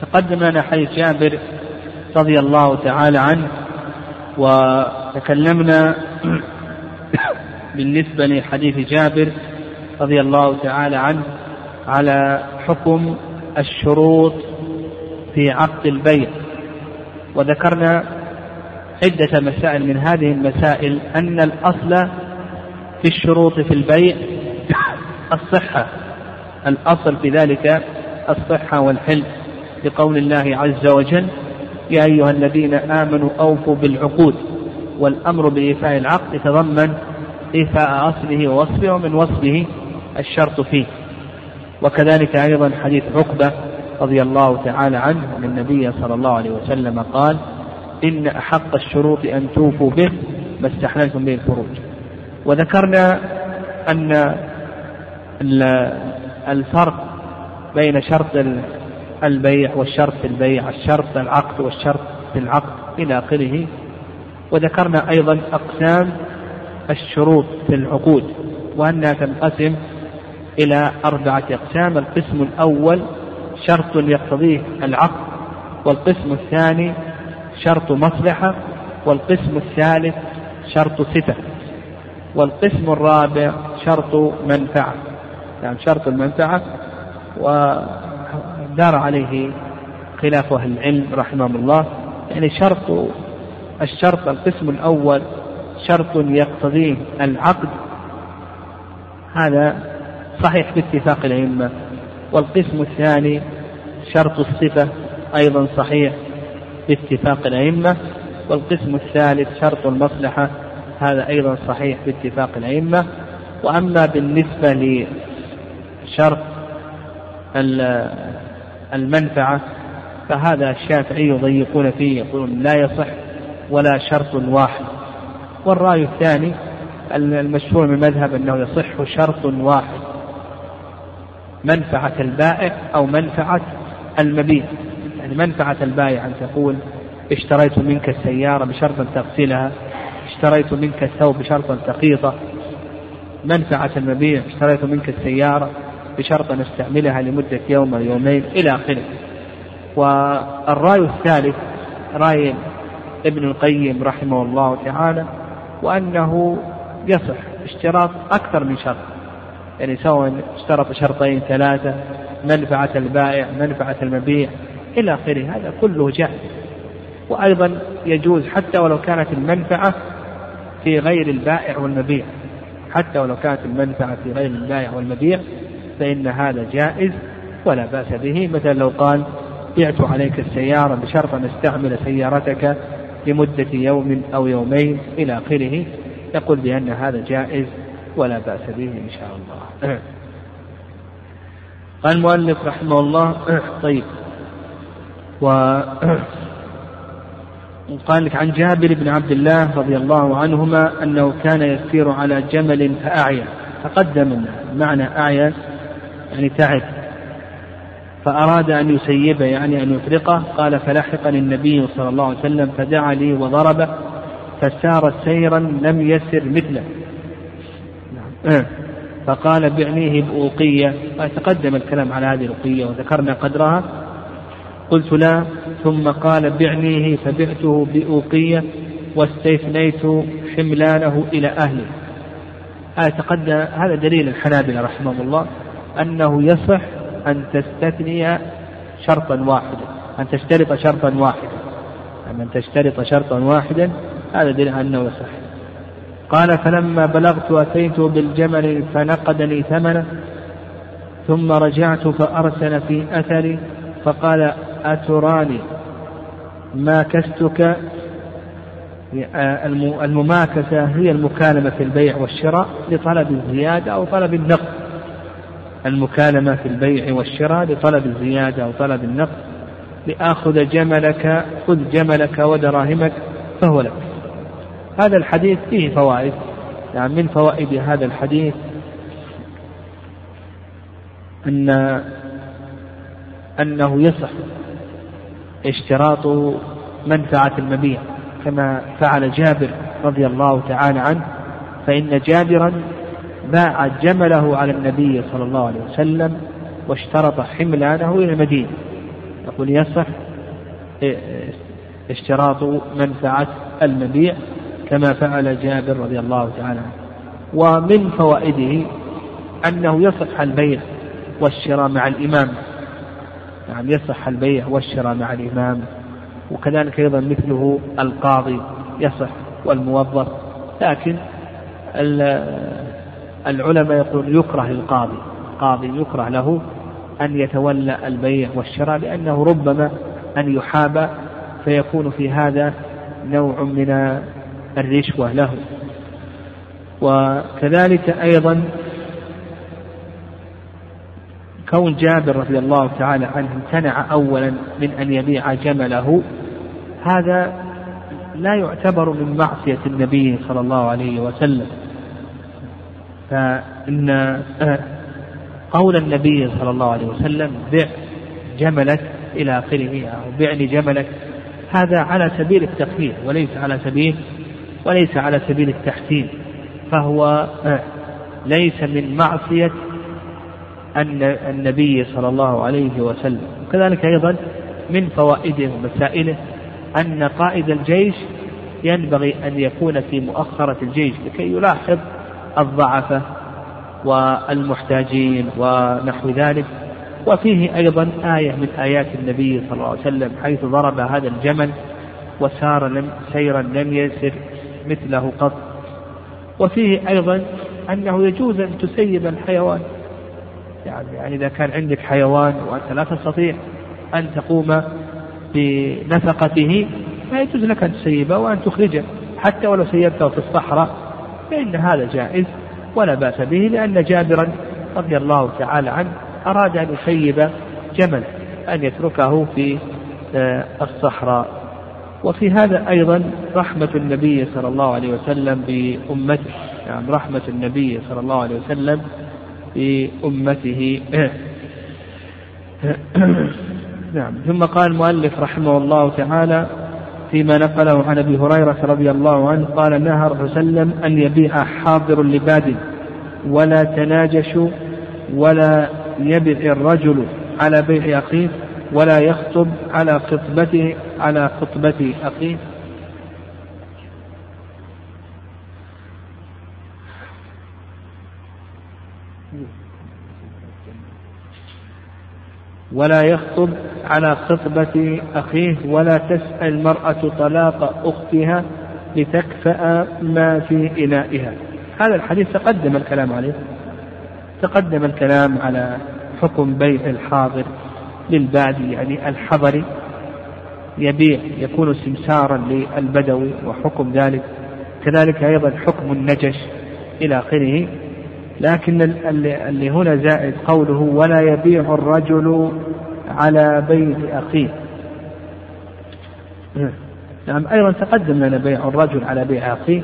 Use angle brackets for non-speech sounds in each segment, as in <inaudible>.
تقدم لنا حديث جابر رضي الله تعالى عنه وتكلمنا بالنسبة لحديث جابر رضي الله تعالى عنه على حكم الشروط في عقد البيع وذكرنا عدة مسائل من هذه المسائل أن الأصل في الشروط في البيع الصحة الأصل في ذلك الصحة والحل لقول الله عز وجل يا أيها الذين آمنوا أوفوا بالعقود والأمر بإيفاء العقد يتضمن إيفاء أصله ووصفه ومن وصفه الشرط فيه. وكذلك أيضا حديث عقبة رضي الله تعالى عنه أن النبي صلى الله عليه وسلم قال إن أحق الشروط أن توفوا به ما استحللتم به الفروج وذكرنا أن الفرق بين شرط البيع والشرط في البيع الشرط العقد والشرط في العقد إلى آخره. وذكرنا أيضا أقسام الشروط في العقود وأنها تنقسم إلى أربعة أقسام. القسم الأول شرط يقتضيه العقد والقسم الثاني شرط مصلحة والقسم الثالث شرط صفة والقسم الرابع شرط منفعة. يعني شرط المنفعة ودار عليه خلاف أهل العلم رحمهم الله. يعني شرط الشرط القسم الأول شرط يقتضيه العقد. هذا صحيح باتفاق الأئمة. والقسم الثاني شرط الصفة أيضا صحيح باتفاق الأئمة. والقسم الثالث شرط المصلحة هذا أيضا صحيح باتفاق الأئمة. وأما بالنسبة لشرط المنفعة فهذا الشافعي يضيقون فيه يقولون لا يصح ولا شرط واحد. والرأي الثاني المشهور من المذهب أنه يصح شرط واحد منفعة البائع أو منفعة المبيع. يعني منفعة البائع أن تقول اشتريت منك السيارة بشرط أن تغسلها اشتريت منك الثوب بشرط أن تقيطه. منفعة المبيع اشتريت منك السيارة بشرط أن استعملها لمدة يوم أو يومين إلى آخره. والرأي الثالث رأي ابن القيم رحمه الله تعالى وأنه يصح اشتراط أكثر من شرط. يعني سواء اشترط شرطين ثلاثة منفعة البائع منفعة المبيع إلى آخره. هذا كله جائز. وأيضا يجوز حتى ولو كانت المنفعة في غير البائع والمبيع. حتى ولو كانت المنفعة في غير البائع والمبيع فإن هذا جائز ولا بأس به. مثلا لو قال بعت عليك السيارة بشرط أن استعمل سيارتك لمدة يوم أو يومين إلى آخره يقول بأن هذا جائز ولا بأس به إن شاء الله. قال المؤلف رحمه الله طيب. و قال لك عن جابر بن عبد الله رضي الله عنهما أنه كان يسير على جمل فأعيا تقدم معنى أعيا يعني تعب. فأراد أن يسيبه يعني أن يفرقه قال فلحقني النبي صلى الله عليه وسلم فدعا لي وضربه فسار سيرا لم يسر مثله. فقال بعنيه بأوقية تقدم الكلام على هذه الأوقية وذكرنا قدرها. قلت لا. ثم قال بعنيه فبعته بأوقية واستثنيت حملانه إلى أهله. تقدم هذا دليل الحنابلة رحمهم الله. أنه يصح أن تستثني شرطا واحدا أن تشترط شرطا واحدا. أن تشترط شرطا واحدا هذا دليل أنه يصح. قال فلما بلغت أتيت بالجمل فنقدني ثمنه ثم رجعت فأرسل في أثري فقال أتراني ماكستك المماكسة هي المكالمة في البيع والشراء لطلب الزيادة أو طلب النقد. المكالمة في البيع والشراء لطلب الزيادة أو طلب النقد لآخذ جملك خذ جملك ودراهمك فهو لك. هذا الحديث فيه فوائد. يعني من فوائد هذا الحديث أن أنه يصح اشتراط منفعة المبيع كما فعل جابر رضي الله تعالى عنه فإن جابرا باع جمله على النبي صلى الله عليه وسلم واشترط حملانه إلى المدينة. يقول يصح اشتراط منفعة المبيع كما فعل جابر رضي الله تعالى عنه. ومن فوائده أنه يصح البيع والشراء مع الإمام. نعم يصح البيع والشراء مع الإمام. وكذلك أيضا مثله القاضي يصح والموظف. لكن العلماء يقول يكره للقاضي القاضي يكره له أن يتولى البيع والشراء لأنه ربما أن يحاب فيكون في هذا نوع من الرشوة له. وكذلك أيضا كون جابر رضي الله تعالى عنه امتنع أولا من أن يبيع جمله هذا لا يعتبر من معصية النبي صلى الله عليه وسلم. فإن آه، قول النبي صلى الله عليه وسلم بع جملك إلى آخره أو بعني جملك هذا على سبيل التخفيف وليس على سبيل وليس على سبيل التحسين فهو آه، ليس من معصية النبي صلى الله عليه وسلم. وكذلك أيضا من فوائده ومسائله أن قائد الجيش ينبغي أن يكون في مؤخرة الجيش لكي يلاحظ الضعفة والمحتاجين ونحو ذلك. وفيه أيضا آية من آيات النبي صلى الله عليه وسلم حيث ضرب هذا الجمل وسار لم سيرا لم يسر مثله قط. وفيه أيضا أنه يجوز أن تسيب الحيوان. يعني, يعني إذا كان عندك حيوان وأنت لا تستطيع أن تقوم بنفقته فيجوز لك أن تسيبه وأن تخرجه حتى ولو سيبته في الصحراء فإن هذا جائز ولا بأس به لأن جابرا رضي الله تعالى عنه أراد أن يسيب جمل أن يتركه في آه، الصحراء. وفي هذا أيضا رحمة النبي صلى الله عليه وسلم بأمته يعني رحمة النبي صلى الله عليه وسلم بأمته <coughs> نعم ثم قال المؤلف رحمه الله تعالى فيما نقله عن أبي هريرة رضي الله عنه قال نهى صلى الله عليه وسلم أن يبيع حاضر لباد ولا تناجشوا ولا يبع الرجل على بيع أخيه ولا يخطب على خطبته على خطبة أخيه. ولا يخطب على خطبة أخيه ولا تسأل المرأة طلاق أختها لتكفأ ما في إنائها. هذا الحديث تقدم الكلام عليه. تقدم الكلام على حكم بيع الحاضر للبادي يعني الحضري يبيع يكون سمسارا للبدوي وحكم ذلك. كذلك أيضا حكم النجش إلى آخره. لكن اللي هنا زائد قوله ولا يبيع الرجل على بيع أخيه. نعم أيضا تقدم لنا بيع الرجل على بيع أخيه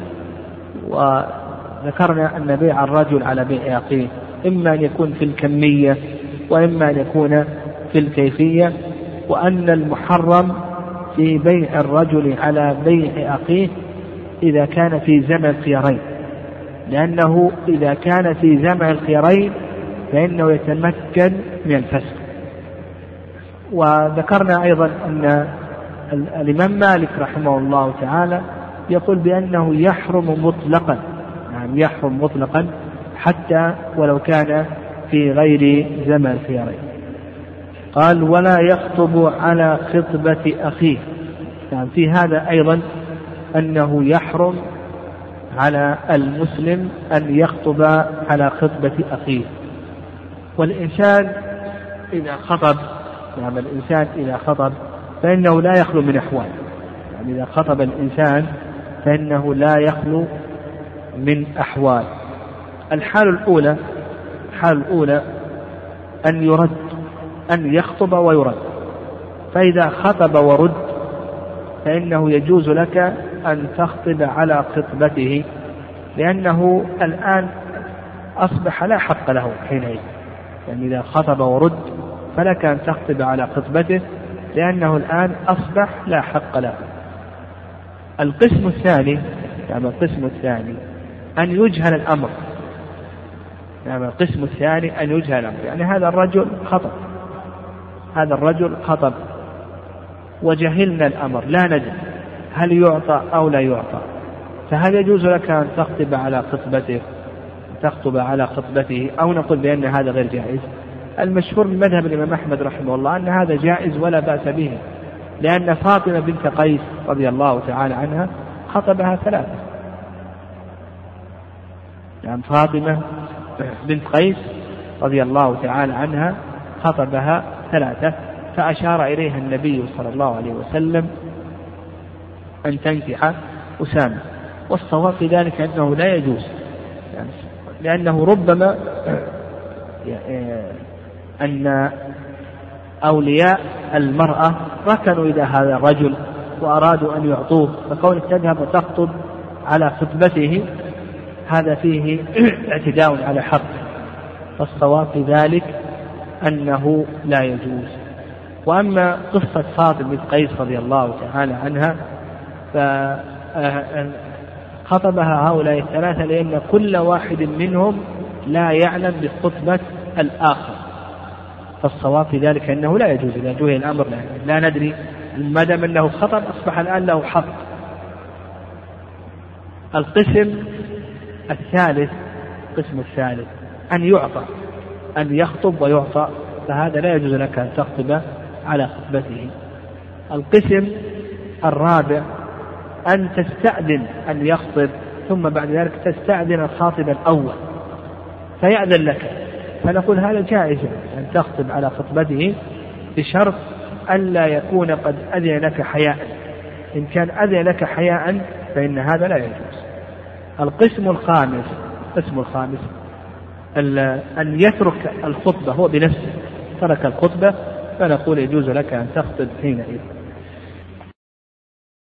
وذكرنا أن بيع الرجل على بيع أخيه إما أن يكون في الكمية وإما أن يكون في الكيفية وأن المحرم في بيع الرجل على بيع أخيه إذا كان في زمن الخيارين. لأنه إذا كان في زمن الخيارين فإنه يتمكن من الفسق. وذكرنا أيضا أن الإمام مالك رحمه الله تعالى يقول بأنه يحرم مطلقا يعني يحرم مطلقا حتى ولو كان في غير زمن الخيارين. قال ولا يخطب على خطبة أخيه. يعني في هذا أيضا أنه يحرم على المسلم أن يخطب على خطبة أخيه. والإنسان إذا خطب نعم الإنسان إذا خطب فإنه لا يخلو من أحوال يعني إذا خطب الإنسان فإنه لا يخلو من أحوال. الحال الأولى الحال الأولى أن يرد أن يخطب ويرد. فإذا خطب ورد فإنه يجوز لك أن تخطب على خطبته لأنه الآن أصبح لا حق له حينئذ. يعني إذا خطب ورد فلك أن تخطب على خطبته لأنه الآن أصبح لا حق له. القسم الثاني يعني القسم الثاني أن يجهل الأمر. يعني القسم الثاني أن يجهل الأمر. يعني هذا الرجل خطب. هذا الرجل خطب. وجهلنا الأمر لا ندري هل يعطى أو لا يعطى؟ فهل يجوز لك أن تخطب على خطبته تخطب على خطبته؟ أو نقول بأن هذا غير جائز؟ المشهور من مذهب الإمام أحمد رحمه الله أن هذا جائز ولا بأس به لأن فاطمة بنت قيس رضي الله تعالى عنها خطبها ثلاثة. يعني فاطمة بنت قيس رضي الله تعالى عنها خطبها ثلاثة فأشار إليها النبي صلى الله عليه وسلم أن تنكح أسامة. والصواب في ذلك أنه لا يجوز يعني لأنه ربما أن أولياء المرأة ركنوا إلى هذا الرجل وأرادوا أن يعطوه. فكونك تذهب وتخطب على خطبته هذا فيه <clears throat> اعتداء على حق. فالصواب في ذلك أنه لا يجوز. وأما قصة فاطمة بن قيس رضي الله تعالى عنها فخطبها هؤلاء الثلاثة لأن كل واحد منهم لا يعلم بخطبة الآخر. فالصواب في ذلك أنه لا يجوز إذا جهل الأمر لا, لا ندري. ما دام أنه خطب أصبح الآن له حق القسم الثالث القسم الثالث أن يعطى أن يخطب ويعطى فهذا لا يجوز لك أن تخطب على خطبته. القسم الرابع أن تستأذن أن يخطب ثم بعد ذلك تستأذن الخاطب الأول فيأذن لك. فنقول هذا جائز. تخطب على خطبته بشرط ألا يكون قد أذن لك حياء. إن كان أذن لك حياء فإن هذا لا يجوز. القسم الخامس القسم الخامس أن يترك الخطبة هو بنفسه. ترك الخطبة فنقول يجوز لك أن تخطب حينئذ.